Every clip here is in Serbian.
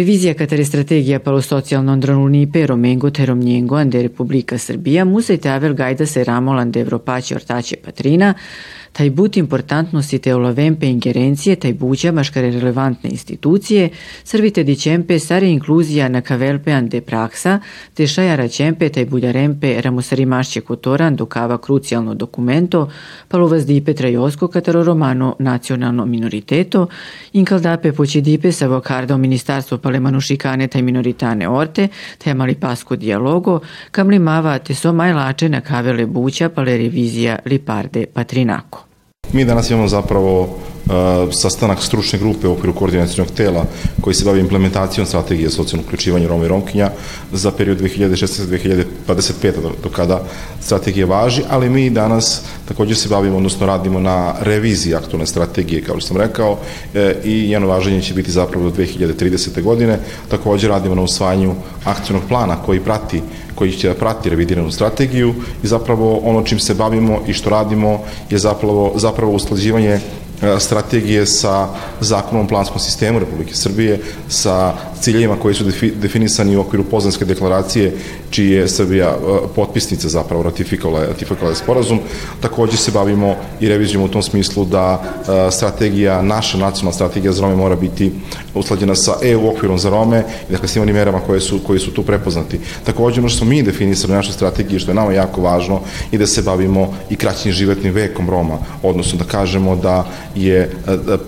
Revizija katare strategija palo socijalno andronulnipe romengo te romnjengo ande Republika Srbija musaj tavel gajda se ramol ande Evropaće ortaće patrina, taj but importantnosti te olavempe ingerencije, taj buđa maškare relevantne institucije, servite di čempe sare inkluzija na kavelpe ande praksa, te šajara čempe taj buljarempe ramusarimašće kotoran dokava krucijalno dokumento, paluvas dipe trajosko kataro romano nacionalno minoriteto, inkaldape poći dipe sa vokarda ministarstvo palemanu šikane taj minoritane orte, te mali pasko dialogo, kam li mava te so majlače na kavele buća pale revizija Liparde Patrinako. Mi danas imamo zapravo sastanak stručne grupe u okviru koordinacijnog tela koji se bavi implementacijom strategije socijalnog uključivanja Roma i Romkinja za period 2016-2025 do, kada strategija važi, ali mi danas takođe se bavimo, odnosno radimo na reviziji aktualne strategije, kao što sam rekao, e, i njeno važenje će biti zapravo do 2030. godine. Takođe radimo na usvajanju akcijnog plana koji prati koji će da prati revidiranu strategiju i zapravo ono čim se bavimo i što radimo je zapravo, zapravo usklađivanje strategije sa zakonom o planskom sistemu Republike Srbije, sa ciljevima koji su definisani u okviru Poznanske deklaracije, čiji je Srbija e, potpisnica zapravo ratifikovala, ratifikovala sporazum. Takođe se bavimo i revizijom u tom smislu da e, strategija, naša nacionalna strategija za Rome mora biti usklađena sa EU okvirom za Rome i dakle svim onim merama koje su, koji su tu prepoznati. Takođe ono što smo mi definisali u našoj strategiji, što je nama jako važno, i da se bavimo i kraćim životnim vekom Roma, odnosno da kažemo da je e,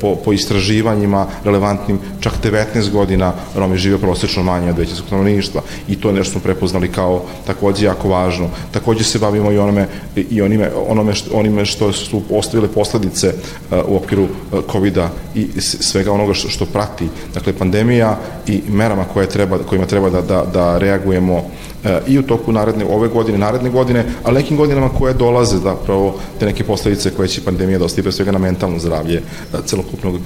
po, po istraživanjima relevantnim čak 19 godina Romi žive prosečno manje od većinskog stanovništva i to je nešto smo prepoznali kao takođe jako važno. Takođe se bavimo i onome i onime, onome što, onime što su ostavile posledice uh, u okviru uh, COVID-a i svega onoga što, što prati, dakle pandemija i merama koje treba, kojima treba da, da, da reagujemo E, i u toku naredne, ove godine, naredne godine, ali nekim godinama koje dolaze zapravo te neke posledice koje će pandemija da ostaje pre svega na mentalno zdravlje celokupnog,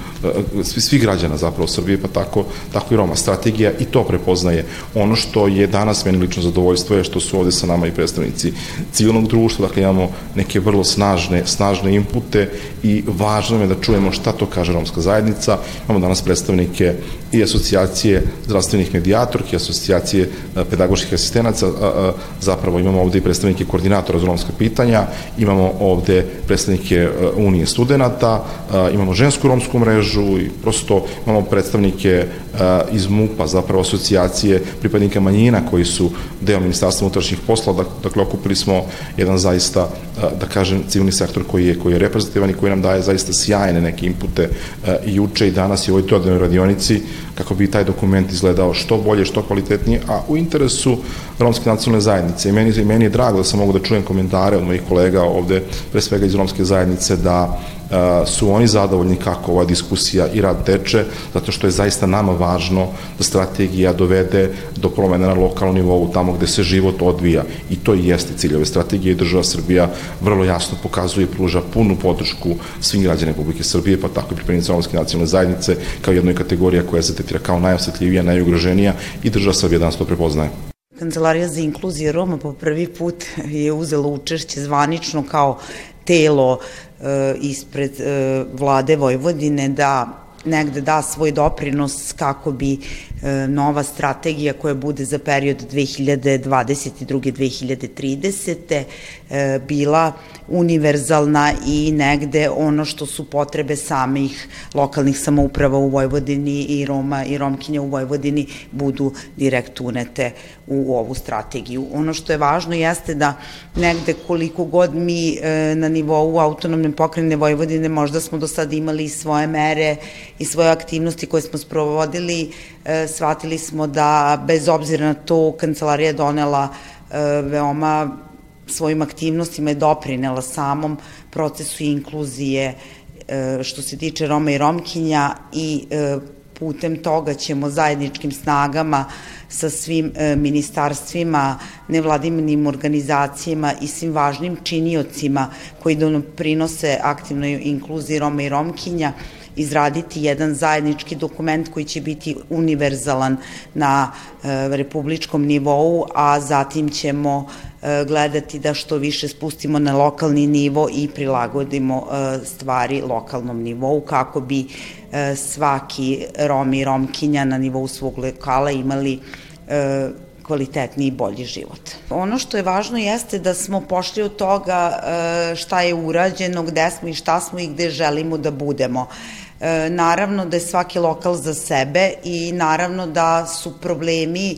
svih građana zapravo Srbije, pa tako, tako i Roma. Strategija i to prepoznaje. Ono što je danas meni lično zadovoljstvo je što su ovde sa nama i predstavnici civilnog društva, dakle imamo neke vrlo snažne, snažne impute i važno je da čujemo šta to kaže romska zajednica. Imamo danas predstavnike i asocijacije zdravstvenih medijatorki, asocijacije pedagoških asistenta, stranaca, zapravo imamo ovde i predstavnike koordinatora za romska pitanja, imamo ovde predstavnike e, Unije studenta, imamo žensku romsku mrežu i prosto imamo predstavnike e, iz MUPA, zapravo asocijacije pripadnika manjina koji su deo Ministarstva unutrašnjih posla, dakle okupili smo jedan zaista, da kažem, civilni sektor koji je, koji je reprezentativan i koji nam daje zaista sjajne neke impute i juče i danas i u ovoj dodanoj radionici kako bi taj dokument izgledao što bolje, što kvalitetnije, a u interesu romske nacionalne zajednice. I meni, meni je drago da sam mogu da čujem komentare od mojih kolega ovde, pre svega iz romske zajednice, da su oni zadovoljni kako ova diskusija i rad teče, zato što je zaista nama važno da strategija dovede do promene na lokalnom nivou, tamo gde se život odvija. I to i jeste cilj ove strategije i država Srbija vrlo jasno pokazuje i pruža punu podršku svim građanima Republike Srbije, pa tako i pripadnici romske nacionalne zajednice, kao jednoj kategorija koja se tetira kao najosetljivija, najugroženija i država Srbija danas to prepoznaje. Kancelarija za inkluziju Roma po prvi put je uzela učešće zvanično kao telo e, ispred e, vlade Vojvodine da negde da svoj doprinos kako bi e, nova strategija koja bude za period 2022-2030 e, bila univerzalna i negde ono što su potrebe samih lokalnih samouprava u Vojvodini i Roma i Romkinja u Vojvodini budu direkt unete u ovu strategiju. Ono što je važno jeste da negde koliko god mi e, na nivou autonomne pokrajine Vojvodine možda smo do sada imali svoje mere i svoje aktivnosti koje smo sprovodili, e, shvatili smo da bez obzira na to kancelarija donela e, veoma svojim aktivnostima je doprinela samom procesu inkluzije e, što se tiče Roma i Romkinja i e, putem toga ćemo zajedničkim snagama sa svim e, ministarstvima, nevladinim organizacijama i svim važnim činiocima koji prinose aktivnoj inkluziji Roma i Romkinja izraditi jedan zajednički dokument koji će biti univerzalan na republičkom nivou, a zatim ćemo gledati da što više spustimo na lokalni nivo i prilagodimo stvari lokalnom nivou kako bi svaki Rom i Romkinja na nivou svog lokala imali kvalitetniji i bolji život. Ono što je važno jeste da smo pošli od toga e, šta je urađeno, gde smo i šta smo i gde želimo da budemo. E, naravno da je svaki lokal za sebe i naravno da su problemi e,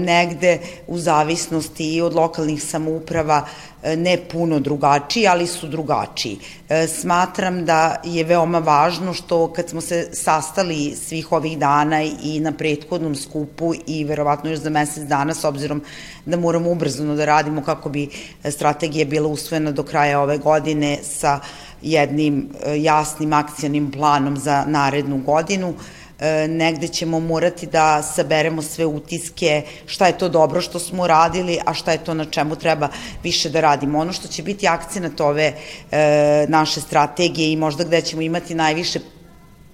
negde u zavisnosti i od lokalnih samouprava ne puno drugačiji, ali su drugačiji. E, smatram da je veoma važno što kad smo se sastali svih ovih dana i na prethodnom skupu i verovatno još za mesec dana, s obzirom da moramo ubrzano da radimo kako bi strategija bila usvojena do kraja ove godine sa jednim e, jasnim akcijanim planom za narednu godinu, E, negde ćemo morati da saberemo sve utiske, šta je to dobro što smo radili, a šta je to na čemu treba više da radimo. Ono što će biti akcenat ove e, naše strategije i možda gde ćemo imati najviše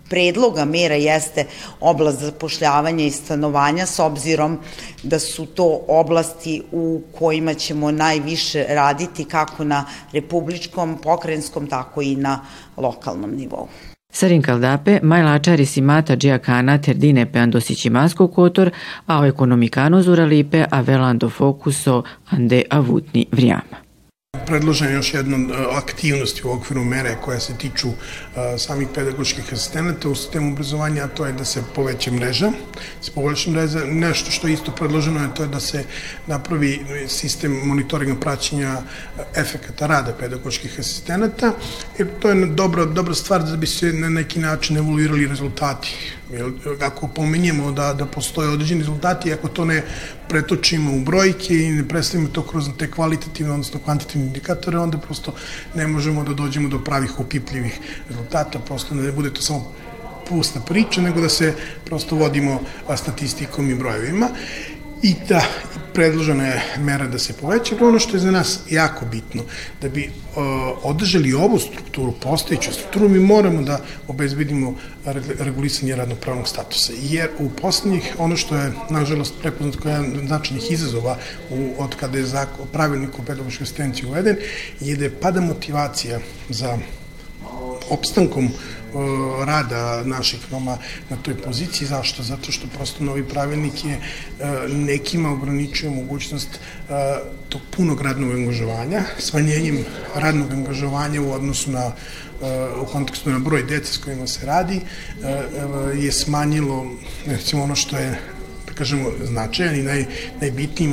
predloga mera jeste oblast zapošljavanja i stanovanja s obzirom da su to oblasti u kojima ćemo najviše raditi kako na republičkom, pokrajinskom, tako i na lokalnom nivou. Sărincăldape, mai la acea risimată geacana terdine pe andosicimansco cotor, au economicanu economicano zurălipe avea la andofocus-o ande avutni vriam. Vrijama predložene još jedna e, aktivnosti u okviru mere koja se tiču e, samih pedagoških asistenata u sistemu obrazovanja, a to je da se poveća mreža, se poveća mreža, nešto što je isto predloženo je to je da se napravi sistem monitoringa praćenja efekata rada pedagoških asistenata, jer to je dobra, dobra stvar da bi se na neki način evoluirali rezultati ako pomenjemo da, da postoje određeni rezultati, ako to ne pretočimo u brojke i ne predstavimo to kroz te kvalitativne, odnosno kvantitativne indikatore, onda prosto ne možemo da dođemo do pravih opipljivih rezultata, prosto da ne bude to samo pusta priča, nego da se prosto vodimo statistikom i brojevima i da predložena je mera da se poveća, ono što je za nas jako bitno, da bi uh, održali ovu strukturu, postojeću strukturu, mi moramo da obezbedimo regulisanje radnopravnog statusa, jer u poslednjih, ono što je, nažalost, prepoznat koja je značajnih izazova u, od kada je pravilnik o pedagoškoj asistenciji uveden, je da je pada motivacija za opstankom rada naših Roma na toj poziciji. Zašto? Zato što prosto novi pravilnik je e, nekima ograničuje mogućnost e, tog punog radnog angažovanja, smanjenjem radnog angažovanja u odnosu na e, u kontekstu na broj dece s kojima se radi je smanjilo recimo ono što je da kažemo značajan i naj, najbitniji,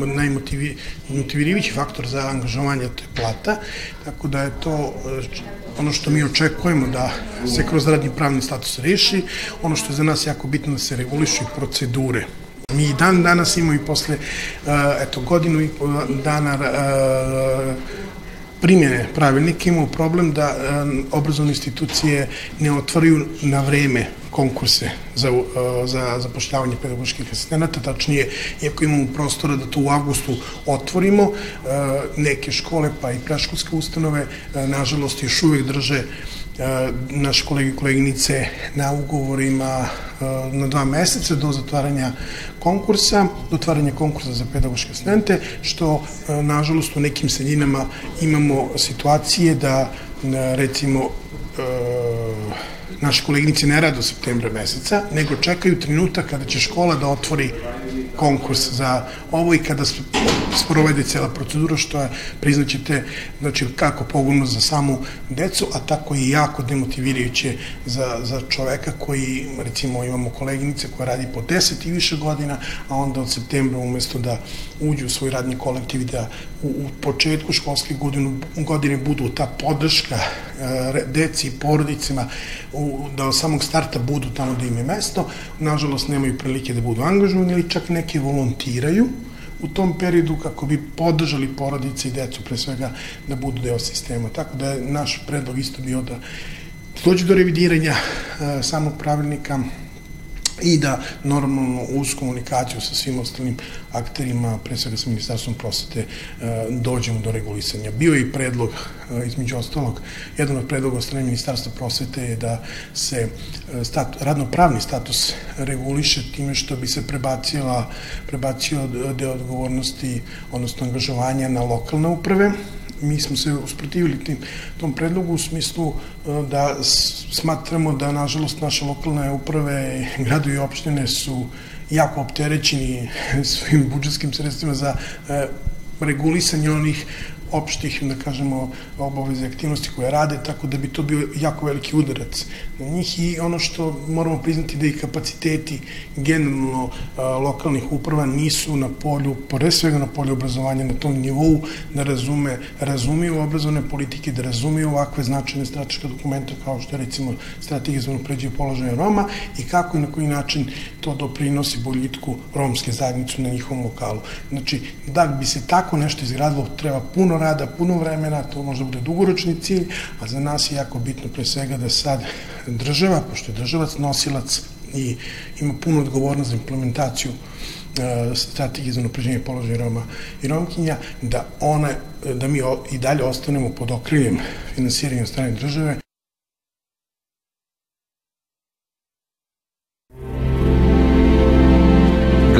najmotivirivići faktor za angažovanje to je plata, tako da je to ono što mi očekujemo da se kroz radni pravni status reši, ono što je za nas jako bitno da se regulišu procedure. Mi dan danas imamo i posle uh, eto, godinu i dana uh, primjene pravilnika imamo problem da obrazovne institucije ne otvaraju na vreme konkurse za, uh, za zapošljavanje pedagoških asistenata, tačnije, iako imamo prostora da to u avgustu otvorimo, uh, neke škole pa i preškolske ustanove, uh, nažalost, još uvek drže naše kolege i koleginice na ugovorima na dva meseca do zatvaranja konkursa, do otvaranja konkursa za pedagoške asistente, što nažalost u nekim sredinama imamo situacije da recimo naše koleginice ne rade u septembra meseca, nego čekaju trenutak kada će škola da otvori konkurs za ovo i kada sprovede cela procedura, što je, priznaćete, znači kako pogubno za samu decu, a tako i jako demotivirajuće za, za čoveka koji, recimo, imamo koleginice koja radi po 10 i više godina, a onda od septembra umesto da uđu u svoj radni kolektiv i da u, u početku školske godine, godine budu ta podrška e, deci i porodicima, u, da od samog starta budu tamo da im je mesto, nažalost nemaju prilike da budu angažovani ili čak neki volontiraju, u tom periodu kako bi podržali porodice i decu pre svega da budu deo sistema. Tako da je naš predlog isto bio da dođe do revidiranja uh, samog pravilnika i da normalno uz komunikaciju sa svim ostalim akterima, pre svega sa Ministarstvom prosvete, e, dođemo do regulisanja. Bio je i predlog, e, između ostalog, jedan od predloga strane Ministarstva prosvete je da se e, stat, radnopravni status reguliše time što bi se prebacila, prebacio deo odgovornosti, odnosno angažovanja na lokalne uprave, mi smo se usprotivili tim, tom predlogu u smislu e, da smatramo da, nažalost, naše lokalne uprave, gradovi i opštine su jako opterećeni svojim budžetskim sredstvima za e, regulisanje onih opštih, da kažemo, obaveze aktivnosti koje rade, tako da bi to bio jako veliki udarac na njih i ono što moramo priznati da i kapaciteti generalno lokalnih uprava nisu na polju, pre svega na polju obrazovanja na tom nivou, da razume, razumiju obrazovne politike, da razumiju ovakve značajne strateške dokumente kao što je recimo strategija za pređe položaja Roma i kako i na koji način to doprinosi boljitku romske zajednicu na njihovom lokalu. Znači, da bi se tako nešto izgradilo, treba puno rada, puno vremena, to možda bude dugoročni cilj, a za nas je jako bitno pre svega da sad država, pošto je državac nosilac i ima puno odgovornost za implementaciju e, strategije za napređenje položaja Roma i Romkinja, da, one, da mi i dalje ostanemo pod okriljem finansiranja strane države.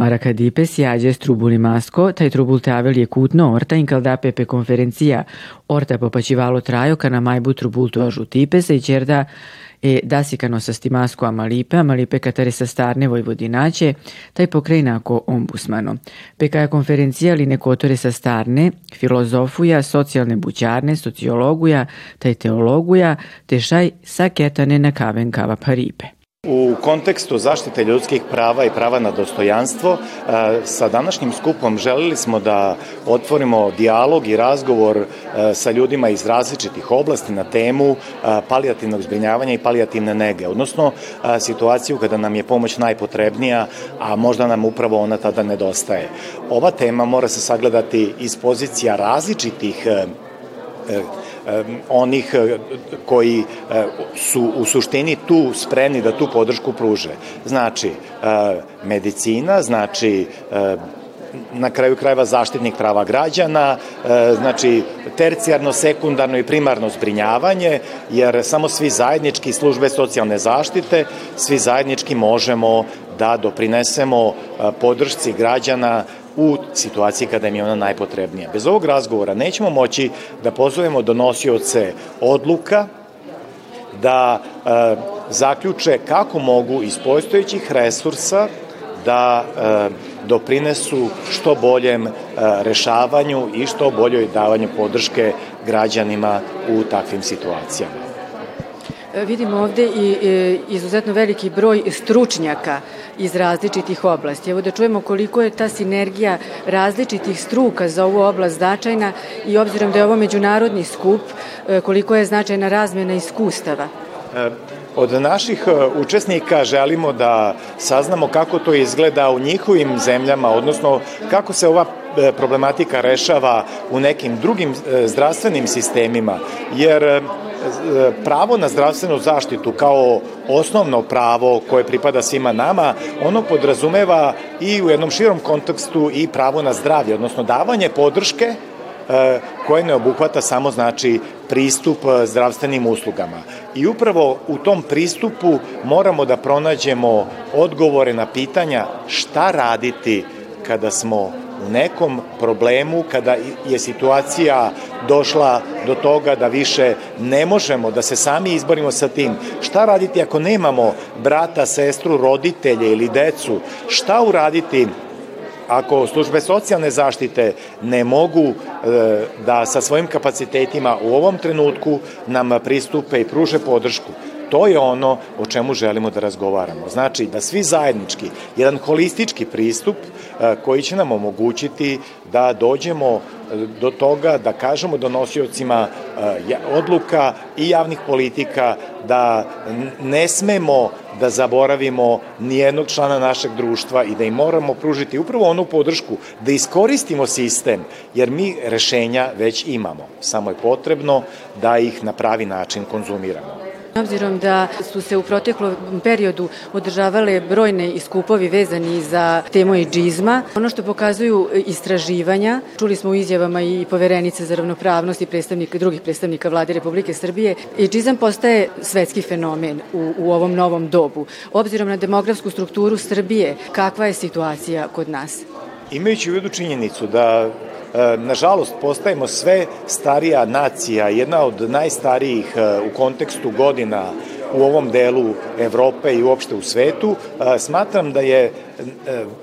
Arakadipe sjađe strubuli masko, taj trubul teavel je kutno orta in kaldape pe konferencija orta popačivalo trajo kana majbu trubultu ažutipe se i čerda e dasikano sastimasko amalipe, amalipe katare sa starne vojvodinaće, taj pokrajnako ombusmano. Pekaja konferencija li nekotore sa starne, filozofuja, socijalne bućarne, sociologuja, taj teologuja, te šaj saketane na kaven kava paripe. U kontekstu zaštite ljudskih prava i prava na dostojanstvo, e, sa današnjim skupom želili smo da otvorimo dijalog i razgovor e, sa ljudima iz različitih oblasti na temu e, palijativnog zbrinjavanja i palijativne nege, odnosno situaciju kada nam je pomoć najpotrebnija, a možda nam upravo ona tada nedostaje. Ova tema mora se sagledati iz pozicija različitih onih eh, koji eh, su u suštini tu spremni da tu podršku pruže. Znači, eh, medicina, znači na kraju krajeva zaštitnik prava građana, znači tercijarno, sekundarno i primarno zbrinjavanje, jer samo svi zajednički službe socijalne zaštite, svi zajednički možemo da doprinesemo podršci građana u situaciji kada im je ona najpotrebnija. Bez ovog razgovora nećemo moći da pozovemo donosioce odluka da e, zaključe kako mogu iz postojećih resursa da e, doprinesu što boljem e, rešavanju i što boljoj davanju podrške građanima u takvim situacijama. E, vidimo ovde i e, izuzetno veliki broj stručnjaka iz različitih oblasti. Evo da čujemo koliko je ta sinergija različitih struka za ovu oblast značajna i obzirom da je ovo međunarodni skup, e, koliko je značajna razmena iskustava. Od naših učesnika želimo da saznamo kako to izgleda u njihovim zemljama, odnosno kako se ova problematika rešava u nekim drugim zdravstvenim sistemima, jer pravo na zdravstvenu zaštitu kao osnovno pravo koje pripada svima nama, ono podrazumeva i u jednom širom kontekstu i pravo na zdravlje, odnosno davanje podrške e, koje ne obuhvata samo znači pristup e, zdravstvenim uslugama. I upravo u tom pristupu moramo da pronađemo odgovore na pitanja šta raditi kada smo u nekom problemu kada je situacija došla do toga da više ne možemo da se sami izborimo sa tim. Šta raditi ako nemamo brata, sestru, roditelje ili decu? Šta uraditi ako službe socijalne zaštite ne mogu e, da sa svojim kapacitetima u ovom trenutku nam pristupe i pruže podršku, to je ono o čemu želimo da razgovaramo. Znači da svi zajednički, jedan holistički pristup koji će nam omogućiti da dođemo do toga da kažemo donosiocima odluka i javnih politika da ne smemo da zaboravimo nijednog člana našeg društva i da im moramo pružiti upravo onu podršku da iskoristimo sistem, jer mi rešenja već imamo. Samo je potrebno da ih na pravi način konzumiramo. Obzirom da su se u proteklom periodu održavale brojne iskupovi vezani za temu džizma, ono što pokazuju istraživanja, čuli smo u izjavama i poverenice za ravnopravnost i predstavnika, drugih predstavnika vlade Republike Srbije, džizam postaje svetski fenomen u, u ovom novom dobu. Obzirom na demografsku strukturu Srbije, kakva je situacija kod nas? Imajući u vidu činjenicu da nažalost, postajemo sve starija nacija, jedna od najstarijih e, u kontekstu godina u ovom delu Evrope i uopšte u svetu, e, smatram da je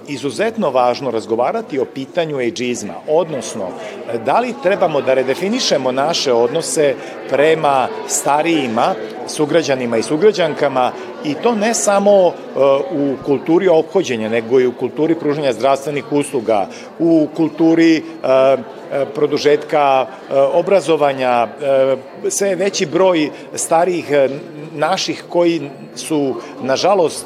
izuzetno važno razgovarati o pitanju ejdžizma, odnosno da li trebamo da redefinišemo naše odnose prema starijima, sugrađanima i sugrađankama i to ne samo uh, u kulturi ophođenja, nego i u kulturi pružanja zdravstvenih usluga, u kulturi produžetka obrazovanja, sve veći broj starijih naših koji su, nažalost,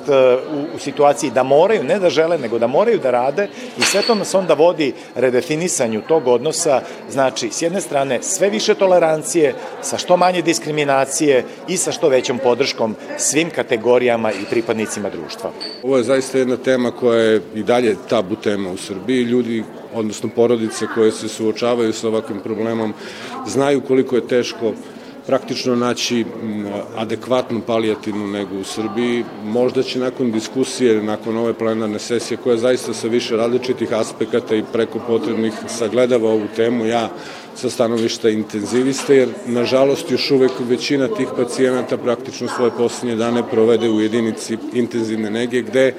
u situaciji da moraju, ne da žele, nego da moraju da rade i sve to nas onda vodi redefinisanju tog odnosa, znači, s jedne strane, sve više tolerancije, sa što manje diskriminacije i sa što većom podrškom svim kategorijama i pripadnicima društva. Ovo je zaista jedna tema koja je i dalje tabu tema u Srbiji. Ljudi odnosno porodice koje se suočavaju sa ovakvim problemom znaju koliko je teško praktično naći adekvatnu palijativnu negu u Srbiji. Možda će nakon diskusije, nakon ove plenarne sesije, koja zaista sa više različitih aspekata i preko potrebnih sagledava ovu temu, ja sa stanovišta intenzivista, jer nažalost još uvek većina tih pacijenata praktično svoje poslednje dane provede u jedinici intenzivne nege, gde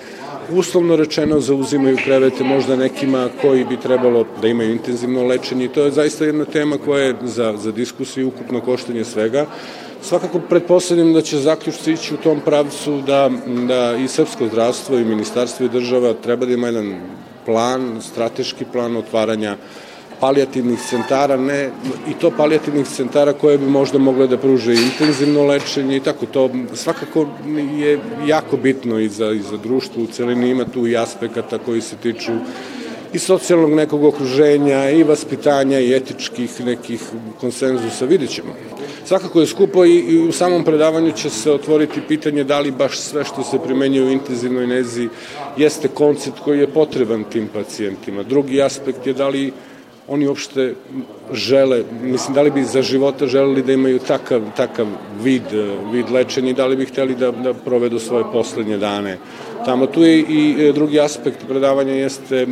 uslovno rečeno zauzimaju krevete možda nekima koji bi trebalo da imaju intenzivno lečenje i to je zaista jedna tema koja je za, za diskusiju ukupno koštanje svega. Svakako pretpostavljam da će zaključci ići u tom pravcu da, da i srpsko zdravstvo i ministarstvo i država treba da ima jedan plan, strateški plan otvaranja palijativnih centara, ne, i to palijativnih centara koje bi možda mogle da pruže intenzivno lečenje i tako to svakako je jako bitno i za, i za društvo u celini, ima tu i aspekata koji se tiču i socijalnog nekog okruženja i vaspitanja i etičkih nekih konsenzusa, vidjet ćemo. Svakako je skupo i, i u samom predavanju će se otvoriti pitanje da li baš sve što se primenjuje u intenzivnoj nezi jeste koncept koji je potreban tim pacijentima. Drugi aspekt je da li oni uopšte žele, mislim, da li bi za života želeli da imaju takav, takav vid, vid lečenja i da li bi hteli da, da provedu svoje poslednje dane tamo. Tu je i drugi aspekt predavanja jeste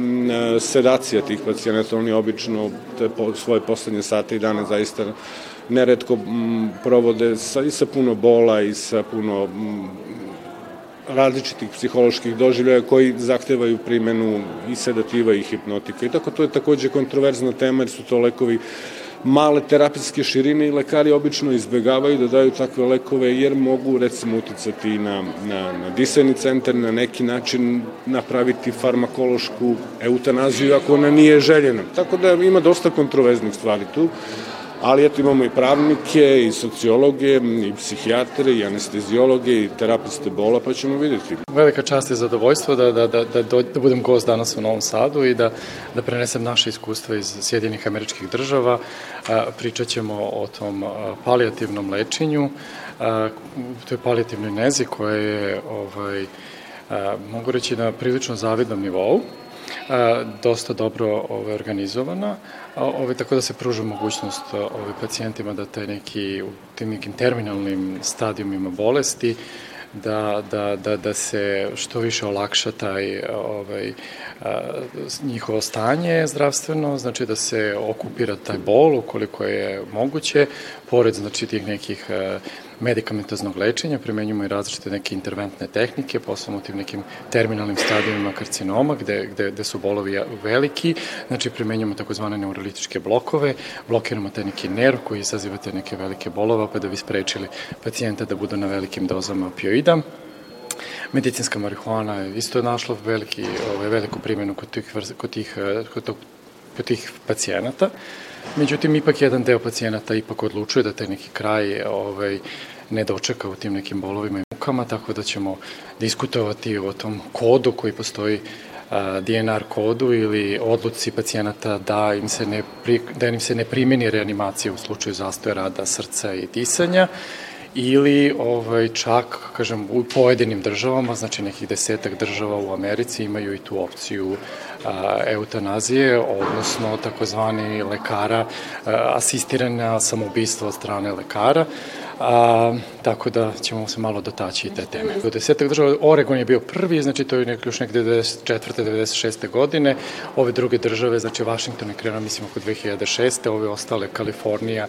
sedacija tih pacijenata, oni obično te po, svoje poslednje sate i dane zaista neretko provode sa, i sa puno bola i sa puno različitih psiholoških doživljaja koji zahtevaju primenu i sedativa i hipnotika. I tako to je takođe kontroverzna tema jer su to lekovi male terapijske širine i lekari obično izbegavaju da daju takve lekove jer mogu recimo uticati na, na, na disajni centar, na neki način napraviti farmakološku eutanaziju ako ona nije željena. Tako da ima dosta kontroverznih stvari tu ali eto imamo i pravnike, i sociologe, i psihijatre, i anestezijologe, i terapiste bola, pa ćemo videti. Velika čast i zadovoljstvo da, da, da, da, da budem gost danas u Novom Sadu i da, da prenesem naše iskustva iz Sjedinih američkih država. Pričat ćemo o tom palijativnom lečenju, to je palijativnoj nezi koja je ovaj, mogu reći na prilično zavidnom nivou dosta dobro ove, ovaj, organizovana, ove, ovaj, tako da se pruža mogućnost ove, ovaj, pacijentima da taj neki, u tim nekim terminalnim stadijumima bolesti, da, da, da, da se što više olakša taj ovaj, a, njihovo stanje zdravstveno, znači da se okupira taj bol ukoliko je moguće, pored znači tih nekih a, medikamentoznog lečenja, primenjujemo i različite neke interventne tehnike, posebno u tim nekim terminalnim stadijima karcinoma, gde, gde, gde su bolovi veliki, znači primenjujemo takozvane neurolitičke blokove, blokiramo taj neki nerv koji izaziva te neke velike bolove, pa da bi sprečili pacijenta da budu na velikim dozama opioida. Medicinska marihuana isto je našla veliki, ovaj, veliku primjenu kod tih, kod tih kod tog kod tih pacijenata. Međutim, ipak jedan deo pacijenata ipak odlučuje da taj neki kraj ovaj, ne dočeka u tim nekim bolovima i mukama, tako da ćemo diskutovati o tom kodu koji postoji DNR kodu ili odluci pacijenata da im se ne, pri, da im se ne primeni reanimacija u slučaju zastoja rada srca i disanja ili ovaj, čak, kažem, u pojedinim državama, znači nekih desetak država u Americi imaju i tu opciju a, eutanazije, odnosno takozvani lekara, a, asistirana samoubistva od strane lekara a, tako da ćemo se malo dotaći i te teme. Do desetak država, Oregon je bio prvi, znači to je još nekde 94. 96. godine, ove druge države, znači Washington je krenuo, mislim, oko 2006. ove ostale, Kalifornija,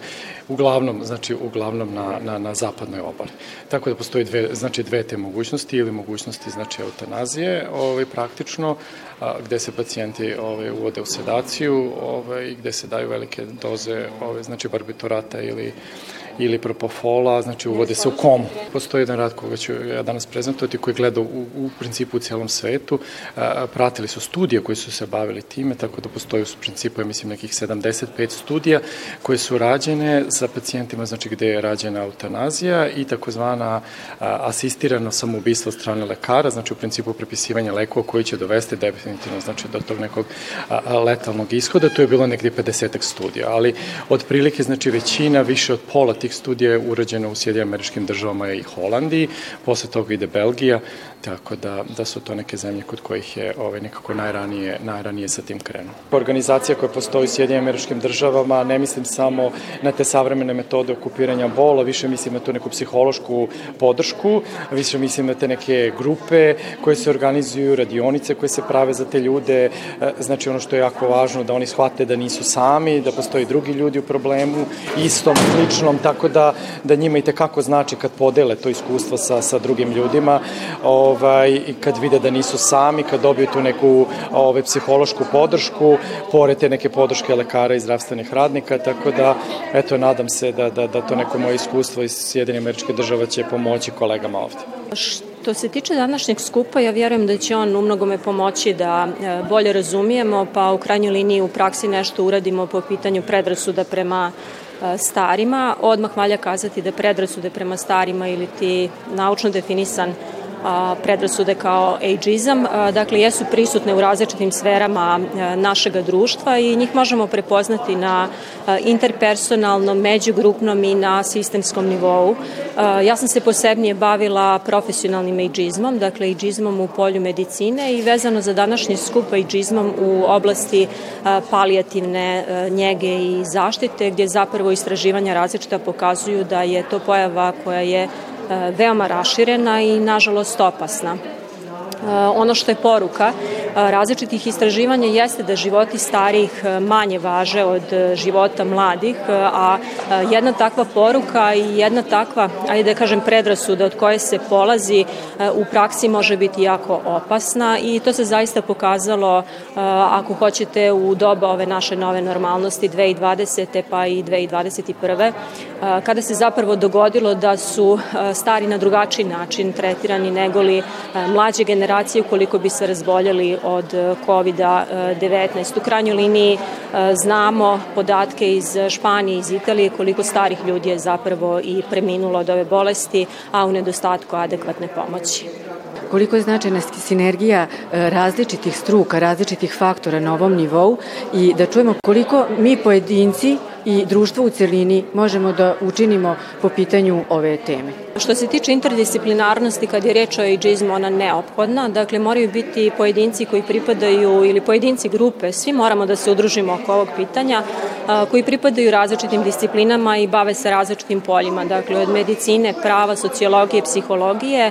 uglavnom, znači, uglavnom na, na, na zapadnoj obali. Tako da postoji dve, znači, dve te mogućnosti ili mogućnosti, znači, eutanazije, ovaj, praktično, a, gde se pacijenti ovaj, uvode u sedaciju, ovaj, gde se daju velike doze, ovaj, znači, barbiturata ili ili propofola, znači uvode se u komu. Postoji jedan rad koga ću ja danas prezentovati koji gleda u, u principu u celom svetu. Pratili su studije koji su se bavili time, tako da postoji u principu, ja mislim, nekih 75 studija koje su rađene sa pacijentima, znači gde je rađena eutanazija i takozvana asistirano samoubistvo strane lekara, znači u principu prepisivanje lekova koji će dovesti definitivno znači do tog nekog letalnog ishoda. To je bilo negde 50 studija, ali otprilike znači većina, više od pola tih studija je urađena u Sjedijem američkim državama i Holandiji, posle toga ide Belgija, tako da, da su to neke zemlje kod kojih je ovaj, nekako najranije, najranije sa tim krenuo. Organizacija koja postoji u Sjedijem američkim državama, ne mislim samo na te savremene metode okupiranja bola, više mislim na tu neku psihološku podršku, više mislim na te neke grupe koje se organizuju, radionice koje se prave za te ljude, e, znači ono što je jako važno da oni shvate da nisu sami, da postoji drugi ljudi u problemu, istom, sličnom, tako da, da njima i tekako znači kad podele to iskustvo sa, sa drugim ljudima, ovaj, i kad vide da nisu sami, kad dobiju tu neku ovaj, psihološku podršku, pored te neke podrške lekara i zdravstvenih radnika, tako da, eto, nadam se da, da, da to neko moje iskustvo iz Sjedinje američke država će pomoći kolegama ovde. Što se tiče današnjeg skupa, ja vjerujem da će on umnogome pomoći da e, bolje razumijemo, pa u krajnjoj liniji u praksi nešto uradimo po pitanju predrasuda prema e, starima. Odmah valja kazati da predrasude prema starima ili ti naučno definisan predrasude kao ageizam, dakle jesu prisutne u različitim sferama našega društva i njih možemo prepoznati na interpersonalnom, međugrupnom i na sistemskom nivou. Ja sam se posebnije bavila profesionalnim ageizmom, dakle ageizmom u polju medicine i vezano za današnji skup ageizmom u oblasti palijativne njege i zaštite, gdje zapravo istraživanja različita pokazuju da je to pojava koja je veoma raširena i nažalost opasna. E, ono što je poruka različitih istraživanja jeste da životi starijih manje važe od života mladih, a jedna takva poruka i jedna takva, ajde da kažem, predrasuda od koje se polazi u praksi može biti jako opasna i to se zaista pokazalo, ako hoćete, u doba ove naše nove normalnosti 2020. pa i 2021. kada se zapravo dogodilo da su stari na drugačiji način tretirani negoli mlađe generacije koliko bi se razboljeli od e, COVID-19. U krajnjoj liniji e, znamo podatke iz Španije, iz Italije, koliko starih ljudi je zapravo i preminulo od ove bolesti, a u nedostatku adekvatne pomoći koliko je značajna sinergija e, različitih struka, različitih faktora na ovom nivou i da čujemo koliko mi pojedinci i društvo u celini možemo da učinimo po pitanju ove teme. Što se tiče interdisciplinarnosti, kad je reč o ageizmu, ona neophodna. Dakle, moraju biti pojedinci koji pripadaju ili pojedinci grupe, svi moramo da se udružimo oko ovog pitanja, koji pripadaju različitim disciplinama i bave se različitim poljima. Dakle, od medicine, prava, sociologije, psihologije.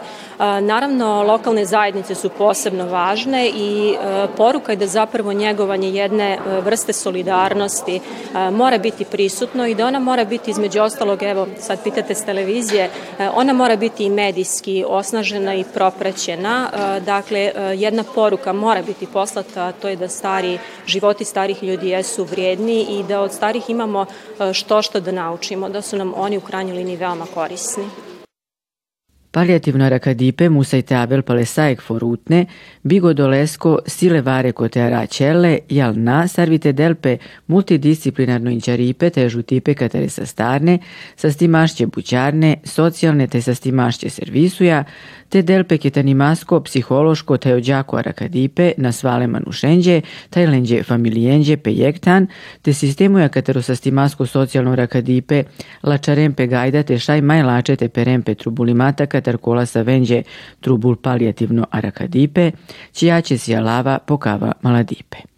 Naravno, lokalne zajednice su posebno važne i poruka je da zapravo njegovanje jedne vrste solidarnosti mora biti prisutno i da ona mora biti između ostalog, evo sad pitate s televizije, e, ona mora biti i medijski osnažena i propraćena. E, dakle, e, jedna poruka mora biti poslata, to je da stari, životi starih ljudi jesu vrijedni i da od starih imamo što što da naučimo, da su nam oni u krajnjoj liniji veoma korisni. Palijativno rakadipe musajte abel palesajek forutne, bigo dolesko sile vare aračelle, jal na servite delpe multidisciplinarno inčaripe te žutipe katere sa starne, sa stimašće bućarne, socijalne te sa stimašće servisuja, te delpe ketanimasko psihološko te ođako arakadipe na svale manušenđe, tajlenđe familijenđe pejektan, te sistemuja katero sa stimasko socijalno rakadipe, lačarempe gajda te šaj majlače te perempe trubulimata katarkola sa venđe trubul palijativno arakadipe, čija će si alava pokava maladipe.